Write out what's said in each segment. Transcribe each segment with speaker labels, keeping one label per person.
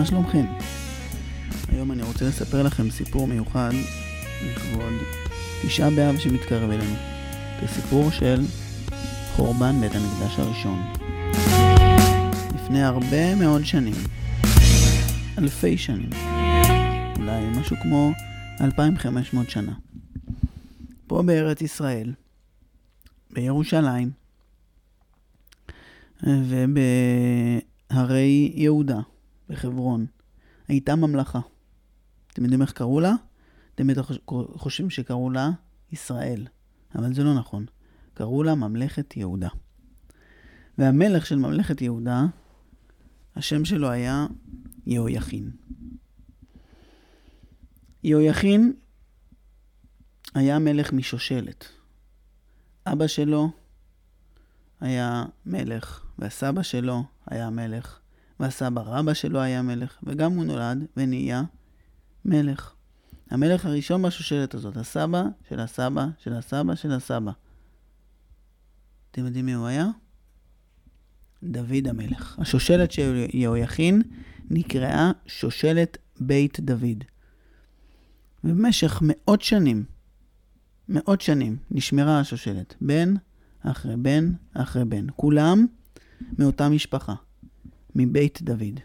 Speaker 1: מה שלומכם? היום אני רוצה לספר לכם סיפור מיוחד לכבוד תשעה באב שמתקרב אלינו. זה סיפור של חורבן בית המקדש הראשון. לפני הרבה מאוד שנים, אלפי שנים, אולי משהו כמו 2500 שנה. פה בארץ ישראל, בירושלים ובהרי יהודה, בחברון, הייתה ממלכה. אתם יודעים איך קראו לה? אתם בטח חושבים שקראו לה ישראל, אבל זה לא נכון. קראו לה ממלכת יהודה. והמלך של ממלכת יהודה, השם שלו היה יהויכין. יהויכין היה מלך משושלת. אבא שלו היה מלך, והסבא שלו היה מלך, והסבא רבא שלו היה מלך, וגם הוא נולד ונהיה מלך. המלך הראשון בשושלת הזאת, הסבא של הסבא של הסבא של הסבא. אתם יודעים מי הוא היה? דוד המלך. השושלת של יהויכין נקראה שושלת בית דוד. ובמשך מאות שנים, מאות שנים, נשמרה השושלת, בן אחרי בן אחרי בן. כולם מאותה משפחה, מבית דוד.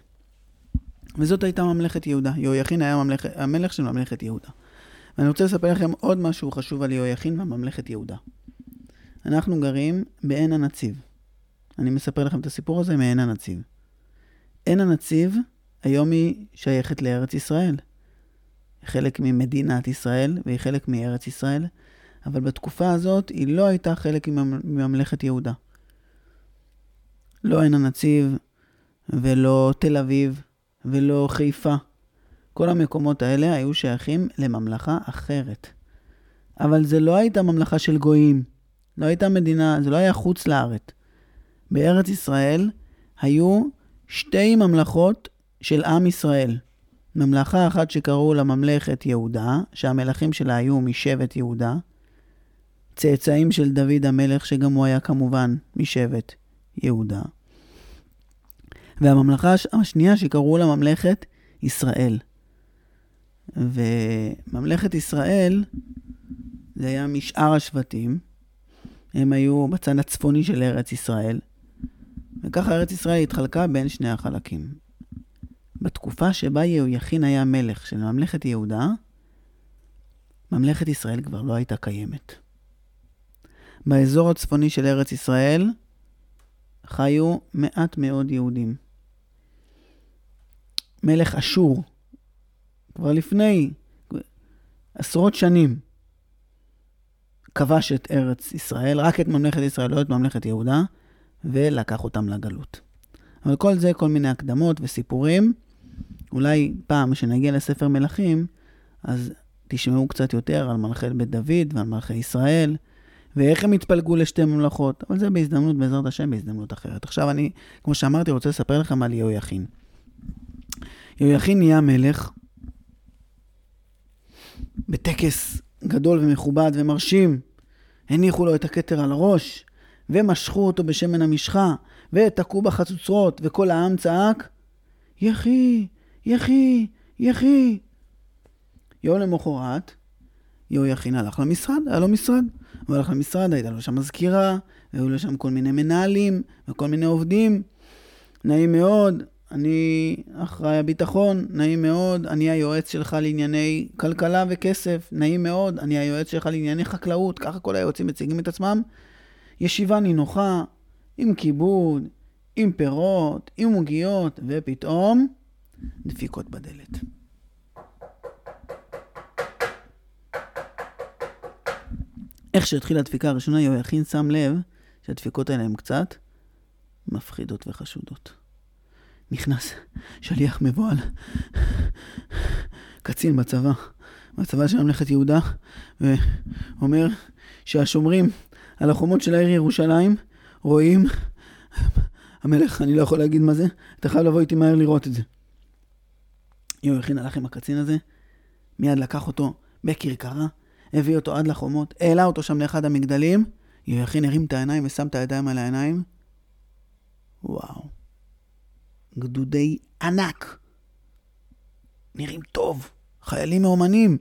Speaker 1: וזאת הייתה ממלכת יהודה. יהויכין היה ממלכ... המלך של ממלכת יהודה. ואני רוצה לספר לכם עוד משהו חשוב על יהויכין וממלכת יהודה. אנחנו גרים בעין הנציב. אני מספר לכם את הסיפור הזה מעין הנציב. עין הנציב, היום היא שייכת לארץ ישראל. היא חלק ממדינת ישראל והיא חלק מארץ ישראל, אבל בתקופה הזאת היא לא הייתה חלק מממלכת יהודה. לא עין הנציב ולא תל אביב ולא חיפה. כל המקומות האלה היו שייכים לממלכה אחרת. אבל זה לא הייתה ממלכה של גויים. לא הייתה מדינה, זה לא היה חוץ לארץ. בארץ ישראל היו שתי ממלכות של עם ישראל. ממלכה אחת שקראו לה ממלכת יהודה, שהמלכים שלה היו משבט יהודה, צאצאים של דוד המלך, שגם הוא היה כמובן משבט יהודה. והממלכה השנייה שקראו לה ממלכת ישראל. וממלכת ישראל, זה היה משאר השבטים, הם היו בצד הצפוני של ארץ ישראל, וככה ארץ ישראל התחלקה בין שני החלקים. בתקופה שבה יהויכין היה מלך של ממלכת יהודה, ממלכת ישראל כבר לא הייתה קיימת. באזור הצפוני של ארץ ישראל חיו מעט מאוד יהודים. מלך אשור, כבר לפני עשרות שנים, כבש את ארץ ישראל, רק את ממלכת ישראל, לא את ממלכת יהודה, ולקח אותם לגלות. אבל כל זה, כל מיני הקדמות וסיפורים. אולי פעם, כשנגיע לספר מלכים, אז תשמעו קצת יותר על מלכי בית דוד ועל מלכי ישראל, ואיך הם התפלגו לשתי ממלכות, אבל זה בהזדמנות, בעזרת השם, בהזדמנות אחרת. עכשיו אני, כמו שאמרתי, רוצה לספר לכם על יהויכין. יהויכין נהיה מלך בטקס גדול ומכובד ומרשים. הניחו לו את הכתר על הראש, ומשכו אותו בשמן המשחה, ותקעו בחצוצרות, וכל העם צעק, יחי, יחי, יחי. יום למחרת, יהויכין הלך למשרד, היה לו משרד. הוא הלך למשרד, הייתה לו שם מזכירה, והיו לו שם כל מיני מנהלים וכל מיני עובדים. נעים מאוד, אני אחראי הביטחון, נעים מאוד, אני היועץ שלך לענייני כלכלה וכסף, נעים מאוד, אני היועץ שלך לענייני חקלאות, ככה כל היועצים מציגים את עצמם. ישיבה נינוחה, עם כיבוד, עם פירות, עם עוגיות, ופתאום דפיקות בדלת. איך שהתחילה הדפיקה הראשונה, יהויכין שם לב שהדפיקות האלה הן קצת מפחידות וחשודות. נכנס שליח מבוהל, קצין בצבא, בצבא של ממלכת יהודה, ואומר שהשומרים על החומות של העיר ירושלים רואים, המלך, אני לא יכול להגיד מה זה, אתה חייב לבוא איתי מהר לראות את זה. יהויכין הלך עם הקצין הזה, מיד לקח אותו בכרכרה, הביא אותו עד לחומות, העלה אותו שם לאחד המגדלים, יהויכין הרים את העיניים ושם את הידיים על העיניים. וואו. גדודי ענק נראים טוב, חיילים מאומנים.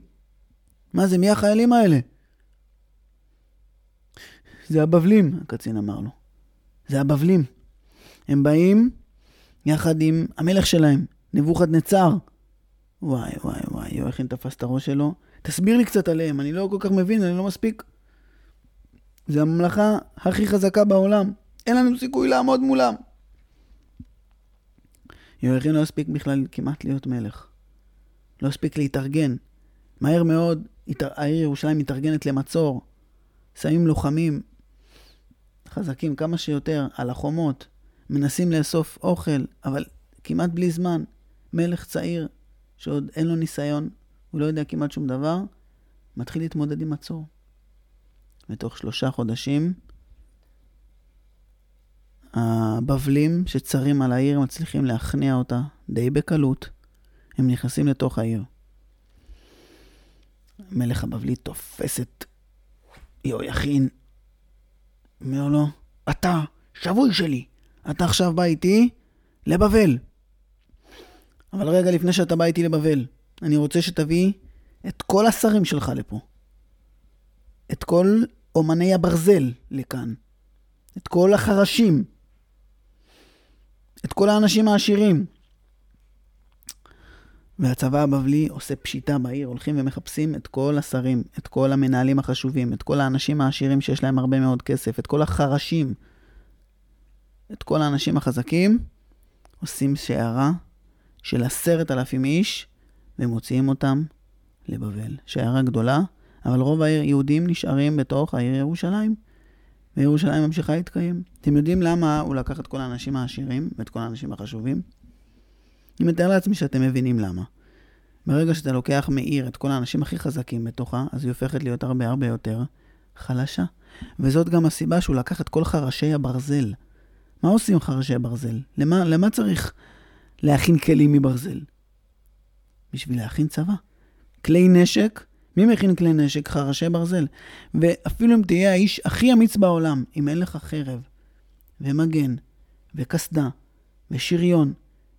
Speaker 1: מה זה, מי החיילים האלה? זה הבבלים, הקצין אמר לו. זה הבבלים. הם באים יחד עם המלך שלהם, נבוכדנצר. וואי, וואי, וואי, יואכין תפס את הראש שלו. תסביר לי קצת עליהם, אני לא כל כך מבין, אני לא מספיק. זה הממלכה הכי חזקה בעולם. אין לנו סיכוי לעמוד מולם. יואכין לא הספיק בכלל כמעט להיות מלך. לא הספיק להתארגן. מהר מאוד העיר ירושלים מתארגנת למצור. שמים לוחמים חזקים כמה שיותר על החומות, מנסים לאסוף אוכל, אבל כמעט בלי זמן. מלך צעיר, שעוד אין לו ניסיון, הוא לא יודע כמעט שום דבר, מתחיל להתמודד עם מצור. בתוך שלושה חודשים, הבבלים שצרים על העיר מצליחים להכניע אותה די בקלות. הם נכנסים לתוך העיר. מלך הבבלי תופס את יהויכין, אומר לו, אתה שבוי שלי, אתה עכשיו בא איתי לבבל. אבל רגע לפני שאתה בא איתי לבבל, אני רוצה שתביא את כל השרים שלך לפה. את כל אומני הברזל לכאן. את כל החרשים. את כל האנשים העשירים. והצבא הבבלי עושה פשיטה בעיר, הולכים ומחפשים את כל השרים, את כל המנהלים החשובים, את כל האנשים העשירים שיש להם הרבה מאוד כסף, את כל החרשים, את כל האנשים החזקים, עושים שיירה של עשרת אלפים איש, ומוציאים אותם לבבל. שיירה גדולה, אבל רוב היהודים נשארים בתוך העיר ירושלים, וירושלים ממשיכה להתקיים. אתם יודעים למה הוא לקח את כל האנשים העשירים ואת כל האנשים החשובים? אני מתאר לעצמי שאתם מבינים למה. ברגע שאתה לוקח מעיר את כל האנשים הכי חזקים בתוכה, אז היא הופכת להיות הרבה הרבה יותר חלשה. וזאת גם הסיבה שהוא לקח את כל חרשי הברזל. מה עושים חרשי הברזל? למה, למה צריך להכין כלים מברזל? בשביל להכין צבא. כלי נשק, מי מכין כלי נשק? חרשי ברזל. ואפילו אם תהיה האיש הכי אמיץ בעולם, אם אין לך חרב, ומגן, וקסדה, ושריון,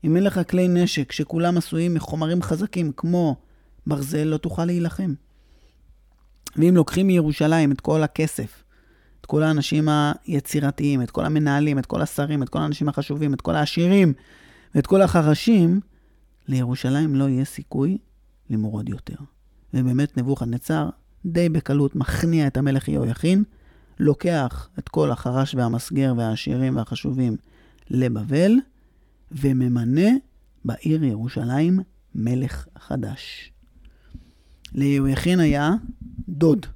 Speaker 1: אם אין לך כלי נשק שכולם עשויים מחומרים חזקים כמו ברזל, לא תוכל להילחם. ואם לוקחים מירושלים את כל הכסף, את כל האנשים היצירתיים, את כל המנהלים, את כל השרים, את כל האנשים החשובים, את כל העשירים ואת כל החרשים, לירושלים לא יהיה סיכוי למרוד יותר. ובאמת נבוכדנצר די בקלות מכניע את המלך יהויכין, לוקח את כל החרש והמסגר והעשירים והחשובים לבבל, וממנה בעיר ירושלים מלך חדש. ליהויכין היה דוד.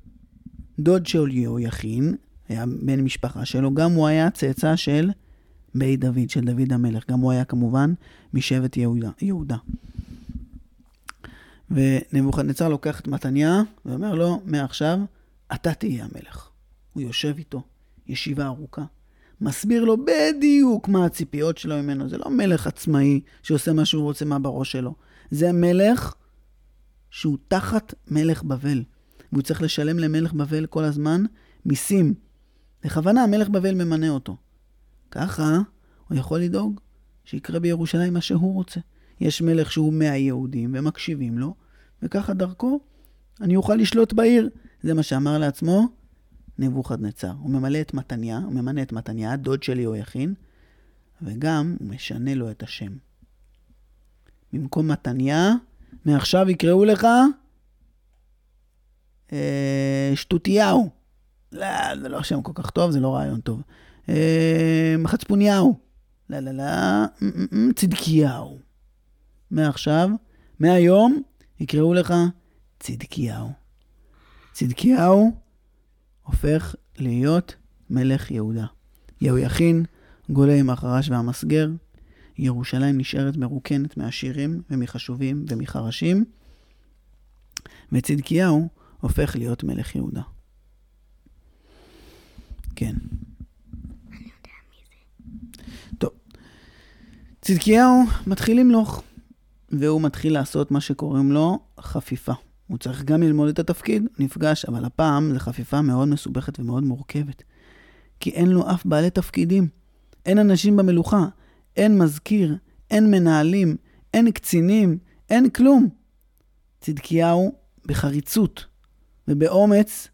Speaker 1: דוד של יהויכין היה בן משפחה שלו, גם הוא היה צאצא של בית דוד, של דוד המלך. גם הוא היה כמובן משבט יהודה. יהודה. ונבוכדנצר לוקח את מתניה ואומר לו, מעכשיו אתה תהיה המלך. הוא יושב איתו, ישיבה ארוכה. מסביר לו בדיוק מה הציפיות שלו ממנו. זה לא מלך עצמאי שעושה מה שהוא רוצה מה בראש שלו. זה מלך שהוא תחת מלך בבל. והוא צריך לשלם למלך בבל כל הזמן מיסים. בכוונה המלך בבל ממנה אותו. ככה הוא יכול לדאוג שיקרה בירושלים מה שהוא רוצה. יש מלך שהוא מהיהודים ומקשיבים לו, וככה דרכו אני אוכל לשלוט בעיר. זה מה שאמר לעצמו נבוכדנצר. הוא ממלא את מתניה, הוא ממנה את מתניה, דוד של יהויכין, וגם הוא משנה לו את השם. במקום מתניה, מעכשיו יקראו לך אה, שטותיהו. לא, זה לא שם כל כך טוב, זה לא רעיון טוב. אה, חצפוניהו. לא, לא, לא, צדקיהו. מעכשיו, מהיום, יקראו לך צדקיהו. צדקיהו הופך להיות מלך יהודה. יהויכין גולה עם החרש והמסגר, ירושלים נשארת מרוקנת מעשירים ומחשובים ומחרשים, וצדקיהו הופך להיות מלך יהודה. כן. טוב. צדקיהו מתחיל למלוך, והוא מתחיל לעשות מה שקוראים לו חפיפה. הוא צריך גם ללמוד את התפקיד, נפגש, אבל הפעם זו חפיפה מאוד מסובכת ומאוד מורכבת. כי אין לו אף בעלי תפקידים. אין אנשים במלוכה, אין מזכיר, אין מנהלים, אין קצינים, אין כלום. צדקיהו בחריצות ובאומץ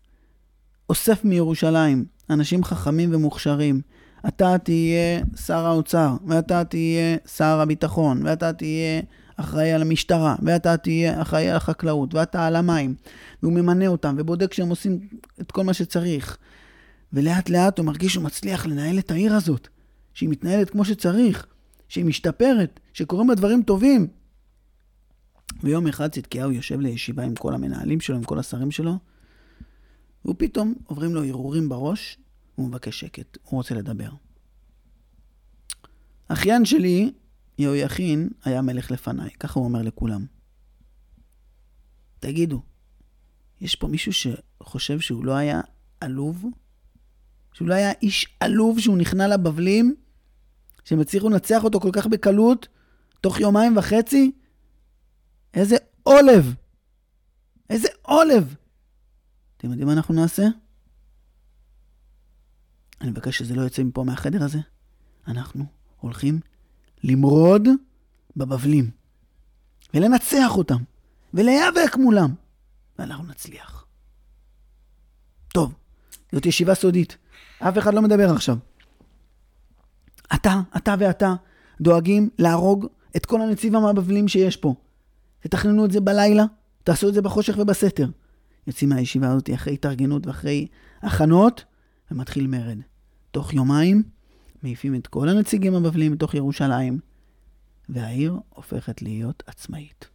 Speaker 1: אוסף מירושלים אנשים חכמים ומוכשרים. אתה תהיה שר האוצר, ואתה תהיה שר הביטחון, ואתה תהיה אחראי על המשטרה, ואתה תהיה אחראי על החקלאות, ואתה על המים. והוא ממנה אותם, ובודק שהם עושים את כל מה שצריך. ולאט לאט הוא מרגיש שהוא מצליח לנהל את העיר הזאת, שהיא מתנהלת כמו שצריך, שהיא משתפרת, שקורים בה דברים טובים. ויום אחד צדקיהו יושב לישיבה עם כל המנהלים שלו, עם כל השרים שלו, ופתאום עוברים לו הרהורים בראש, והוא מבקש שקט, הוא רוצה לדבר. אחיין שלי, יהויכין, היה מלך לפניי, ככה הוא אומר לכולם. תגידו, יש פה מישהו שחושב שהוא לא היה עלוב? שהוא לא היה איש עלוב שהוא נכנע לבבלים? שהם הצליחו לנצח אותו כל כך בקלות, תוך יומיים וחצי? איזה עולב! איזה עולב! אתם יודעים מה אנחנו נעשה? אני מבקש שזה לא יוצא מפה מהחדר הזה. אנחנו הולכים למרוד בבבלים, ולנצח אותם, ולהיאבק מולם, ואנחנו נצליח. טוב, זאת ישיבה סודית. אף אחד לא מדבר עכשיו. אתה, אתה ואתה, דואגים להרוג את כל הנציב המבבלים שיש פה. תתכננו את זה בלילה, תעשו את זה בחושך ובסתר. יוצאים מהישיבה הזאת אחרי התארגנות ואחרי הכנות, ומתחיל מרד. תוך יומיים מעיפים את כל הנציגים הבבלים מתוך ירושלים, והעיר הופכת להיות עצמאית.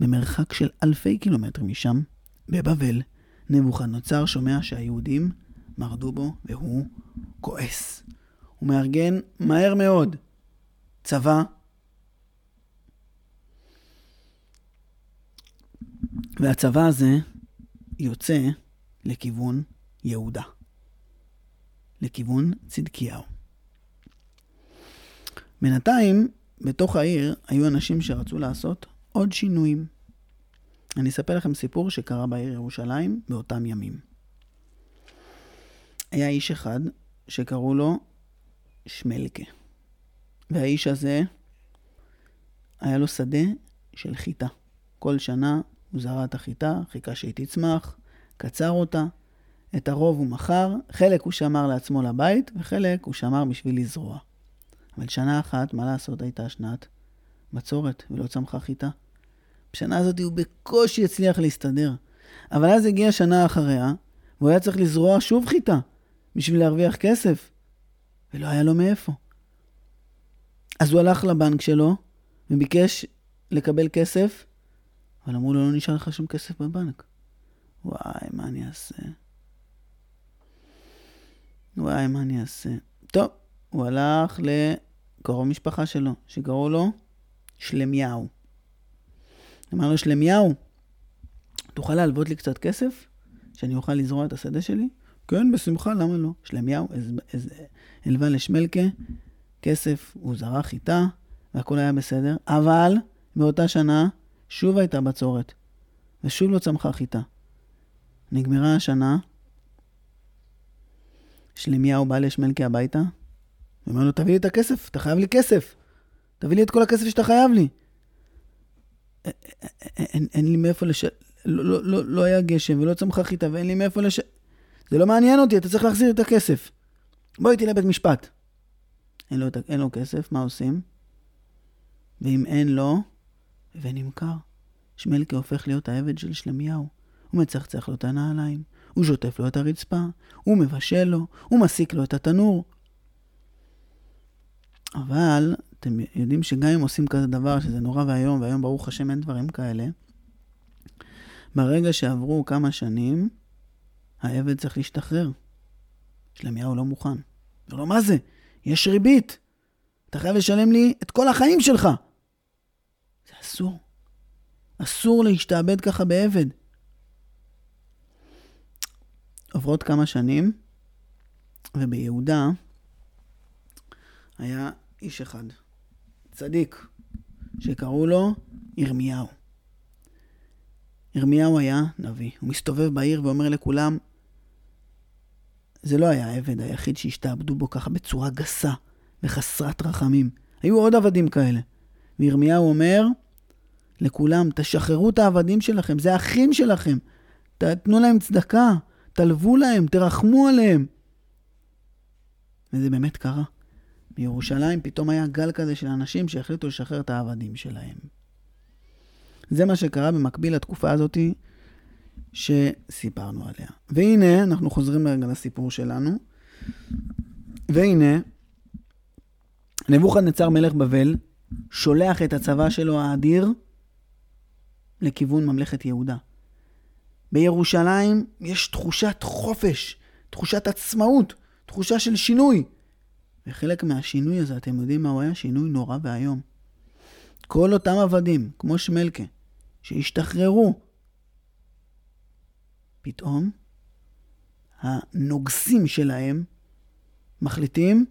Speaker 1: במרחק של אלפי קילומטרים משם, בבבל, נבוכדנוצר שומע שהיהודים מרדו בו והוא כועס. הוא מארגן מהר מאוד צבא והצבא הזה יוצא לכיוון יהודה, לכיוון צדקיהו. בינתיים, בתוך העיר היו אנשים שרצו לעשות עוד שינויים. אני אספר לכם סיפור שקרה בעיר ירושלים באותם ימים. היה איש אחד שקראו לו שמלקה. והאיש הזה, היה לו שדה של חיטה. כל שנה הוא זרע את החיטה, חיכה שהיא תצמח, קצר אותה. את הרוב הוא מכר, חלק הוא שמר לעצמו לבית, וחלק הוא שמר בשביל לזרוע. אבל שנה אחת, מה לעשות, הייתה שנת בצורת, ולא צמחה חיטה. בשנה הזאת הוא בקושי הצליח להסתדר. אבל אז הגיעה שנה אחריה, והוא היה צריך לזרוע שוב חיטה, בשביל להרוויח כסף. ולא היה לו מאיפה. אז הוא הלך לבנק שלו, וביקש לקבל כסף, אבל אמרו לו, לא נשאר לך שום כסף בבנק. וואי, מה אני אעשה? וואי, מה אני אעשה? טוב, הוא הלך לקרוב משפחה שלו, שקראו לו שלמיהו. אמר לו, שלמיהו, תוכל להלוות לי קצת כסף? שאני אוכל לזרוע את השדה שלי? כן, בשמחה, למה לא? שלמיהו הלווה לשמלקה כסף, הוא זרע חיטה, והכל היה בסדר, אבל באותה שנה שוב הייתה בצורת, ושוב לא צמחה חיטה. נגמרה השנה, שלמיהו בא לשמלקי הביתה, ואומר לו, תביא לי את הכסף, אתה חייב לי כסף. תביא לי את כל הכסף שאתה חייב לי. אין, לי מאיפה לש... לא, לא, לא, לא היה גשם ולא צמחה חיטה ואין לי מאיפה לש... זה לא מעניין אותי, אתה צריך להחזיר את הכסף. בוא איתי לבית משפט. אין לו, כסף, מה עושים? ואם אין לו, ונמכר. שמלקה הופך להיות העבד של שלמיהו. הוא מצחצח לו את הנעליים, הוא שוטף לו את הרצפה, הוא מבשל לו, הוא מסיק לו את התנור. אבל אתם יודעים שגם אם עושים כזה דבר, שזה נורא ואיום, והיום ברוך השם אין דברים כאלה, ברגע שעברו כמה שנים, העבד צריך להשתחרר. שלמיהו לא מוכן. אומר לו, מה זה? יש ריבית. אתה חייב לשלם לי את כל החיים שלך. זה אסור. אסור להשתעבד ככה בעבד. עוברות כמה שנים, וביהודה היה איש אחד, צדיק, שקראו לו ירמיהו. ירמיהו היה נביא. הוא מסתובב בעיר ואומר לכולם, זה לא היה העבד היחיד שהשתעבדו בו ככה בצורה גסה וחסרת רחמים. היו עוד עבדים כאלה. וירמיהו אומר, לכולם, תשחררו את העבדים שלכם, זה האחים שלכם. תתנו להם צדקה, תלוו להם, תרחמו עליהם. וזה באמת קרה. בירושלים פתאום היה גל כזה של אנשים שהחליטו לשחרר את העבדים שלהם. זה מה שקרה במקביל לתקופה הזאתי שסיפרנו עליה. והנה, אנחנו חוזרים רגע לסיפור שלנו. והנה, נבוכדנצר מלך בבל שולח את הצבא שלו האדיר לכיוון ממלכת יהודה. בירושלים יש תחושת חופש, תחושת עצמאות, תחושה של שינוי. וחלק מהשינוי הזה, אתם יודעים מה הוא היה? שינוי נורא ואיום. כל אותם עבדים, כמו שמלכה, שהשתחררו, פתאום הנוגסים שלהם מחליטים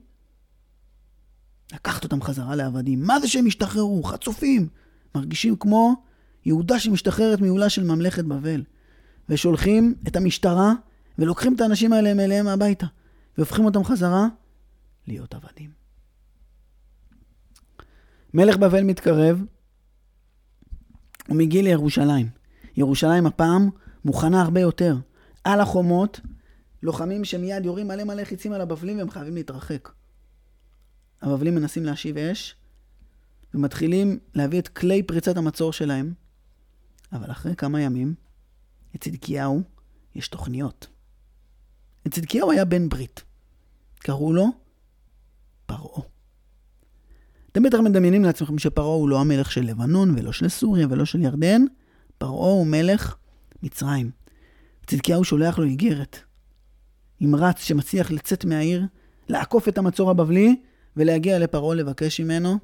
Speaker 1: לקחת אותם חזרה לעבדים. מה זה שהם השתחררו? חצופים. מרגישים כמו יהודה שמשתחררת מעולה של ממלכת בבל. ושולחים את המשטרה ולוקחים את האנשים האלה אליהם הביתה. והופכים אותם חזרה להיות עבדים. מלך בבל מתקרב, הוא מגיע לירושלים. ירושלים הפעם מוכנה הרבה יותר. על החומות, לוחמים שמיד יורים מלא מלא חיצים על הבבלים והם חייבים להתרחק. הבבלים מנסים להשיב אש, ומתחילים להביא את כלי פריצת המצור שלהם, אבל אחרי כמה ימים, לצדקיהו יש תוכניות. לצדקיהו היה בן ברית. קראו לו פרעה. אתם בטח מדמיינים לעצמכם שפרעה הוא לא המלך של לבנון, ולא של סוריה, ולא של ירדן. פרעה הוא מלך מצרים. צדקיהו שולח לו איגרת. עם רץ שמצליח לצאת מהעיר, לעקוף את המצור הבבלי, ולהגיע לפרעה לבקש ממנו.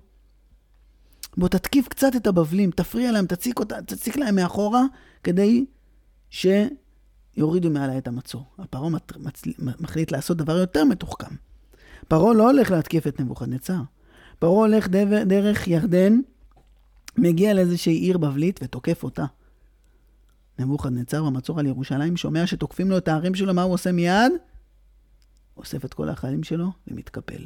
Speaker 1: בוא תתקיף קצת את הבבלים, תפריע להם, תציק, אותה, תציק להם מאחורה, כדי שיורידו מעלי את המצור. הפרעה מחליט לעשות דבר יותר מתוחכם. פרעה לא הולך להתקיף את נבוכדנצר. פרעה הולך דבר, דרך ירדן, מגיע לאיזושהי עיר בבלית ותוקף אותה. נבוכדנצר במצור על ירושלים שומע שתוקפים לו את הערים שלו, מה הוא עושה מיד? אוסף את כל החיילים שלו ומתקפל.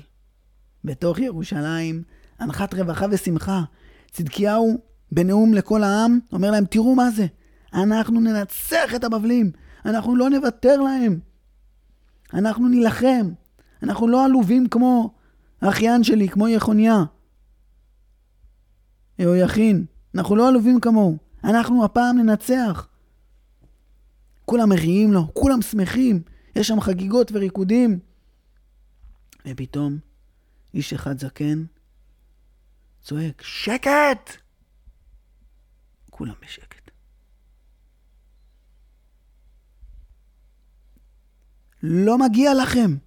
Speaker 1: בתוך ירושלים, אנחת רווחה ושמחה. צדקיהו, בנאום לכל העם, אומר להם, תראו מה זה, אנחנו ננצח את הבבלים, אנחנו לא נוותר להם. אנחנו נילחם. אנחנו לא עלובים כמו האחיין שלי, כמו יחוניה. יכין. אנחנו לא עלובים כמוהו. אנחנו הפעם ננצח. כולם מריעים לו, כולם שמחים, יש שם חגיגות וריקודים. ופתאום איש אחד זקן צועק, שקט! כולם בשקט. לא מגיע לכם.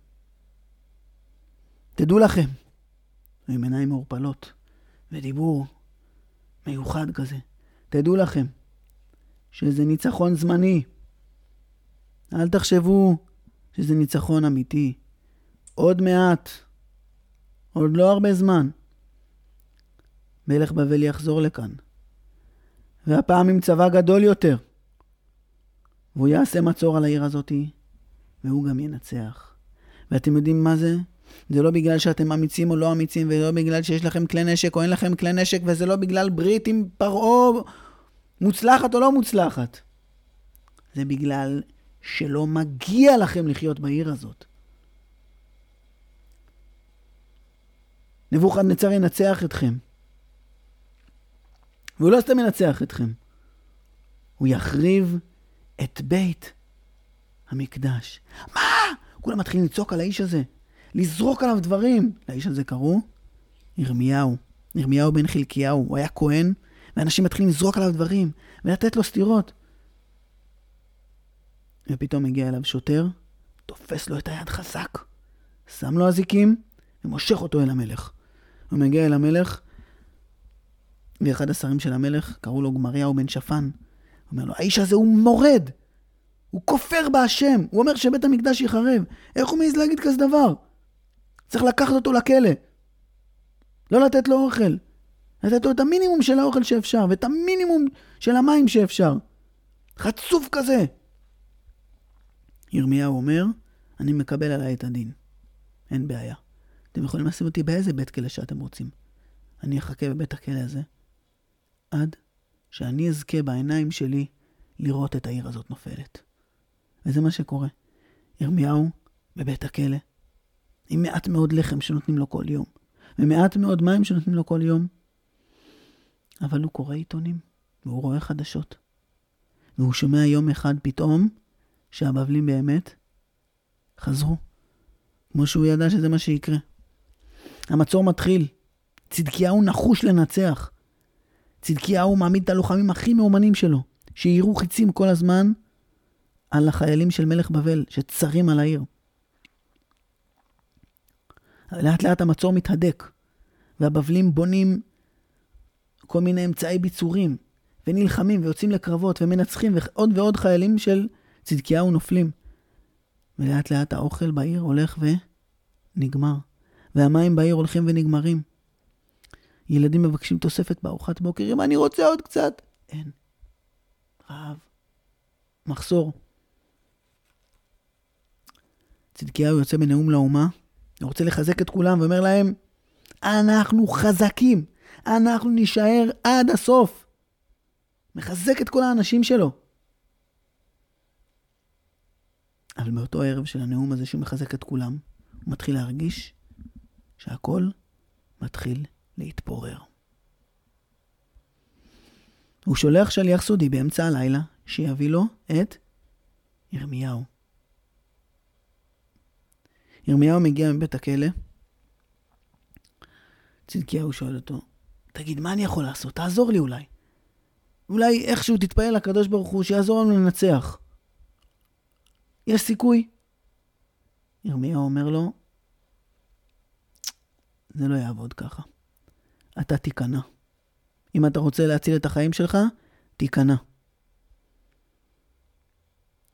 Speaker 1: תדעו לכם, עם עיניים מעורפלות ודיבור מיוחד כזה, תדעו לכם שזה ניצחון זמני. אל תחשבו שזה ניצחון אמיתי. עוד מעט, עוד לא הרבה זמן, מלך בבל יחזור לכאן, והפעם עם צבא גדול יותר. והוא יעשה מצור על העיר הזאתי, והוא גם ינצח. ואתם יודעים מה זה? זה לא בגלל שאתם אמיצים או לא אמיצים, ולא בגלל שיש לכם כלי נשק או אין לכם כלי נשק, וזה לא בגלל ברית עם פרעה מוצלחת או לא מוצלחת. זה בגלל שלא מגיע לכם לחיות בעיר הזאת. נבוכדנצר ינצח אתכם. והוא לא סתם ינצח אתכם, הוא יחריב את בית המקדש. מה? כולם מתחילים לצעוק על האיש הזה, לזרוק עליו דברים. לאיש הזה קראו ירמיהו. ירמיהו בן חלקיהו, הוא היה כהן, ואנשים מתחילים לזרוק עליו דברים, ולתת לו סטירות. ופתאום מגיע אליו שוטר, תופס לו את היד חזק, שם לו אזיקים, ומושך אותו אל המלך. הוא מגיע אל המלך, ואחד השרים של המלך, קראו לו גמריהו בן שפן, אומר לו, האיש הזה הוא מורד! הוא כופר בהשם! הוא אומר שבית המקדש ייחרב! איך הוא מעז להגיד כזה דבר? צריך לקחת אותו לכלא. לא לתת לו אוכל. לתת לו את המינימום של האוכל שאפשר, ואת המינימום של המים שאפשר. חצוף כזה. ירמיהו אומר, אני מקבל עליי את הדין. אין בעיה. אתם יכולים לשים אותי באיזה בית כלא שאתם רוצים. אני אחכה בבית הכלא הזה עד שאני אזכה בעיניים שלי לראות את העיר הזאת נופלת. וזה מה שקורה. ירמיהו בבית הכלא, עם מעט מאוד לחם שנותנים לו כל יום, ומעט מאוד מים שנותנים לו כל יום. אבל הוא קורא עיתונים, והוא רואה חדשות. והוא שומע יום אחד פתאום שהבבלים באמת חזרו, כמו שהוא ידע שזה מה שיקרה. המצור מתחיל, צדקיהו נחוש לנצח. צדקיהו מעמיד את הלוחמים הכי מאומנים שלו, שיירו חיצים כל הזמן על החיילים של מלך בבל, שצרים על העיר. לאט לאט המצור מתהדק, והבבלים בונים כל מיני אמצעי ביצורים, ונלחמים ויוצאים לקרבות ומנצחים, ועוד ועוד חיילים של צדקיהו נופלים. ולאט לאט האוכל בעיר הולך ונגמר, והמים בעיר הולכים ונגמרים. ילדים מבקשים תוספת בארוחת בוקר, אם אני רוצה עוד קצת. אין. רעב. מחסור. צדקיהו יוצא בנאום לאומה, הוא רוצה לחזק את כולם ואומר להם, אנחנו חזקים, אנחנו נישאר עד הסוף. מחזק את כל האנשים שלו. אבל מאותו ערב של הנאום הזה שהוא מחזק את כולם, הוא מתחיל להרגיש שהכל מתחיל להתפורר. הוא שולח שליח סודי באמצע הלילה שיביא לו את ירמיהו. ירמיהו מגיע מבית הכלא, צדקיהו שואל אותו, תגיד, מה אני יכול לעשות? תעזור לי אולי. אולי איכשהו תתפלל לקדוש ברוך הוא שיעזור לנו לנצח. יש סיכוי. ירמיהו אומר לו, זה לא יעבוד ככה. אתה תיכנע. אם אתה רוצה להציל את החיים שלך, תיכנע.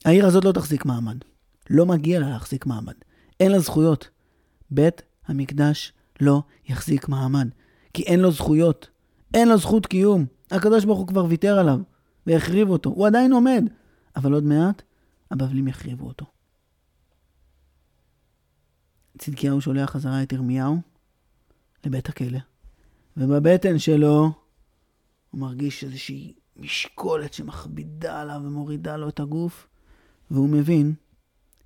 Speaker 1: העיר הזאת לא תחזיק מעמד. לא מגיע לה להחזיק מעמד. אין לה זכויות. בית המקדש לא יחזיק מעמד, כי אין לו זכויות. אין לו זכות קיום. הקדוש ברוך הוא כבר ויתר עליו והחריב אותו. הוא עדיין עומד, אבל עוד מעט הבבלים יחריבו אותו. צדקיהו שולח חזרה את ירמיהו לבית הכלא, ובבטן שלו הוא מרגיש איזושהי משקולת שמכבידה עליו ומורידה לו את הגוף, והוא מבין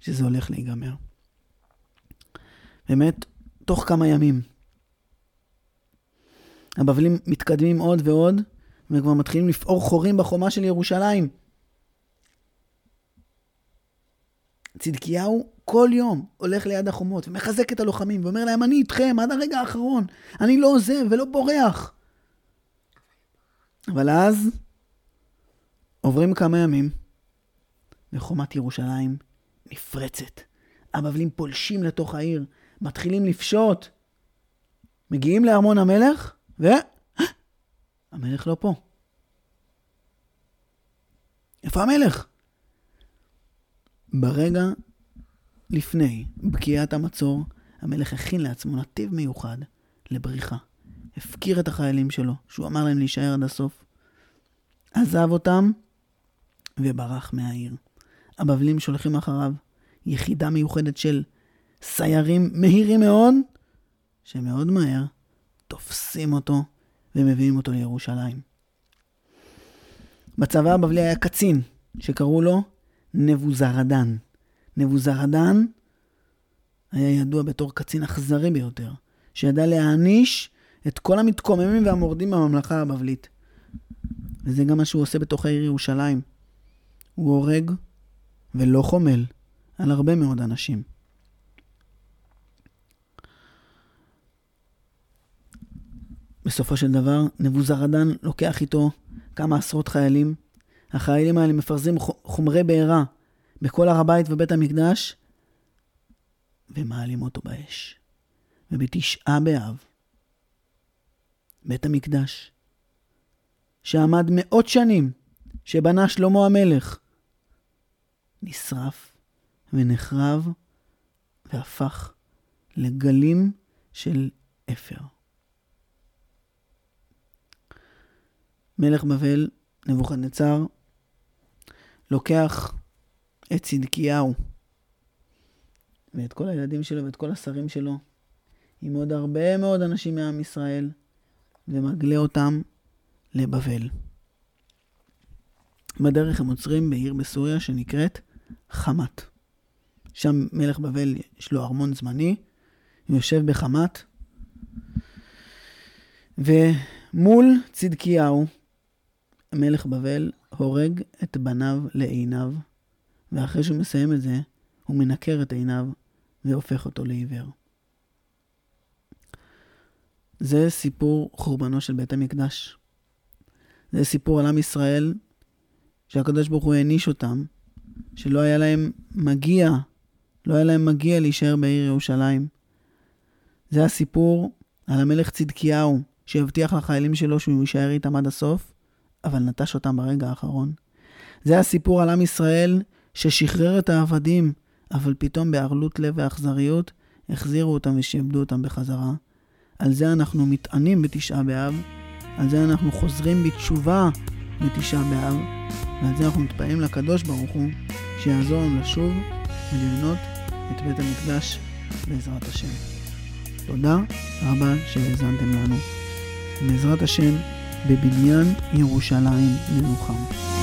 Speaker 1: שזה הולך להיגמר. באמת, תוך כמה ימים, הבבלים מתקדמים עוד ועוד, וכבר מתחילים לפעור חורים בחומה של ירושלים. צדקיהו כל יום הולך ליד החומות ומחזק את הלוחמים ואומר להם, אני איתכם עד הרגע האחרון, אני לא עוזב ולא בורח. אבל אז עוברים כמה ימים, וחומת ירושלים נפרצת. הבבלים פולשים לתוך העיר, מתחילים לפשוט. מגיעים לארמון המלך, ו... המלך לא פה. איפה המלך? ברגע לפני בקיעת המצור, המלך הכין לעצמו נתיב מיוחד לבריחה. הפקיר את החיילים שלו, שהוא אמר להם להישאר עד הסוף. עזב אותם וברח מהעיר. הבבלים שולחים אחריו יחידה מיוחדת של סיירים מהירים מאוד, שמאוד מהר תופסים אותו ומביאים אותו לירושלים. בצבא הבבלי היה קצין שקראו לו נבוזרדן. נבוזרדן היה ידוע בתור קצין אכזרי ביותר, שידע להעניש את כל המתקוממים והמורדים בממלכה הבבלית. וזה גם מה שהוא עושה בתוך העיר ירושלים. הוא הורג ולא חומל על הרבה מאוד אנשים. בסופו של דבר, נבוזרדן לוקח איתו כמה עשרות חיילים. החיילים האלה מפרזים חומרי בעירה בכל הר הבית ובית המקדש, ומעלים אותו באש. ובתשעה באב, בית המקדש, שעמד מאות שנים, שבנה שלמה המלך, נשרף ונחרב והפך לגלים של אפר. מלך בבל, נבוכדנצר, לוקח את צדקיהו ואת כל הילדים שלו ואת כל השרים שלו, עם עוד הרבה מאוד אנשים מעם ישראל, ומגלה אותם לבבל. בדרך הם עוצרים בעיר בסוריה שנקראת חמת. שם מלך בבל יש לו ארמון זמני, הוא יושב בחמת, ומול צדקיהו, מלך בבל הורג את בניו לעיניו, ואחרי שהוא מסיים את זה, הוא מנקר את עיניו והופך אותו לעיוור. זה סיפור חורבנו של בית המקדש. זה סיפור על עם ישראל, שהקדוש ברוך הוא העניש אותם, שלא היה להם מגיע, לא היה להם מגיע להישאר בעיר ירושלים. זה הסיפור על המלך צדקיהו, שהבטיח לחיילים שלו שהוא יישאר איתם עד הסוף, אבל נטש אותם ברגע האחרון. זה הסיפור על עם ישראל ששחרר את העבדים, אבל פתאום בערלות לב ואכזריות החזירו אותם ושעבדו אותם בחזרה. על זה אנחנו מתענים בתשעה באב, על זה אנחנו חוזרים בתשובה בתשעה באב, ועל זה אנחנו מתפעלים לקדוש ברוך הוא, שיעזור לנו לשוב ולבנות את בית המקדש בעזרת השם. תודה רבה שהאזנתם לנו. בעזרת השם, בבניין ירושלים ננוחם.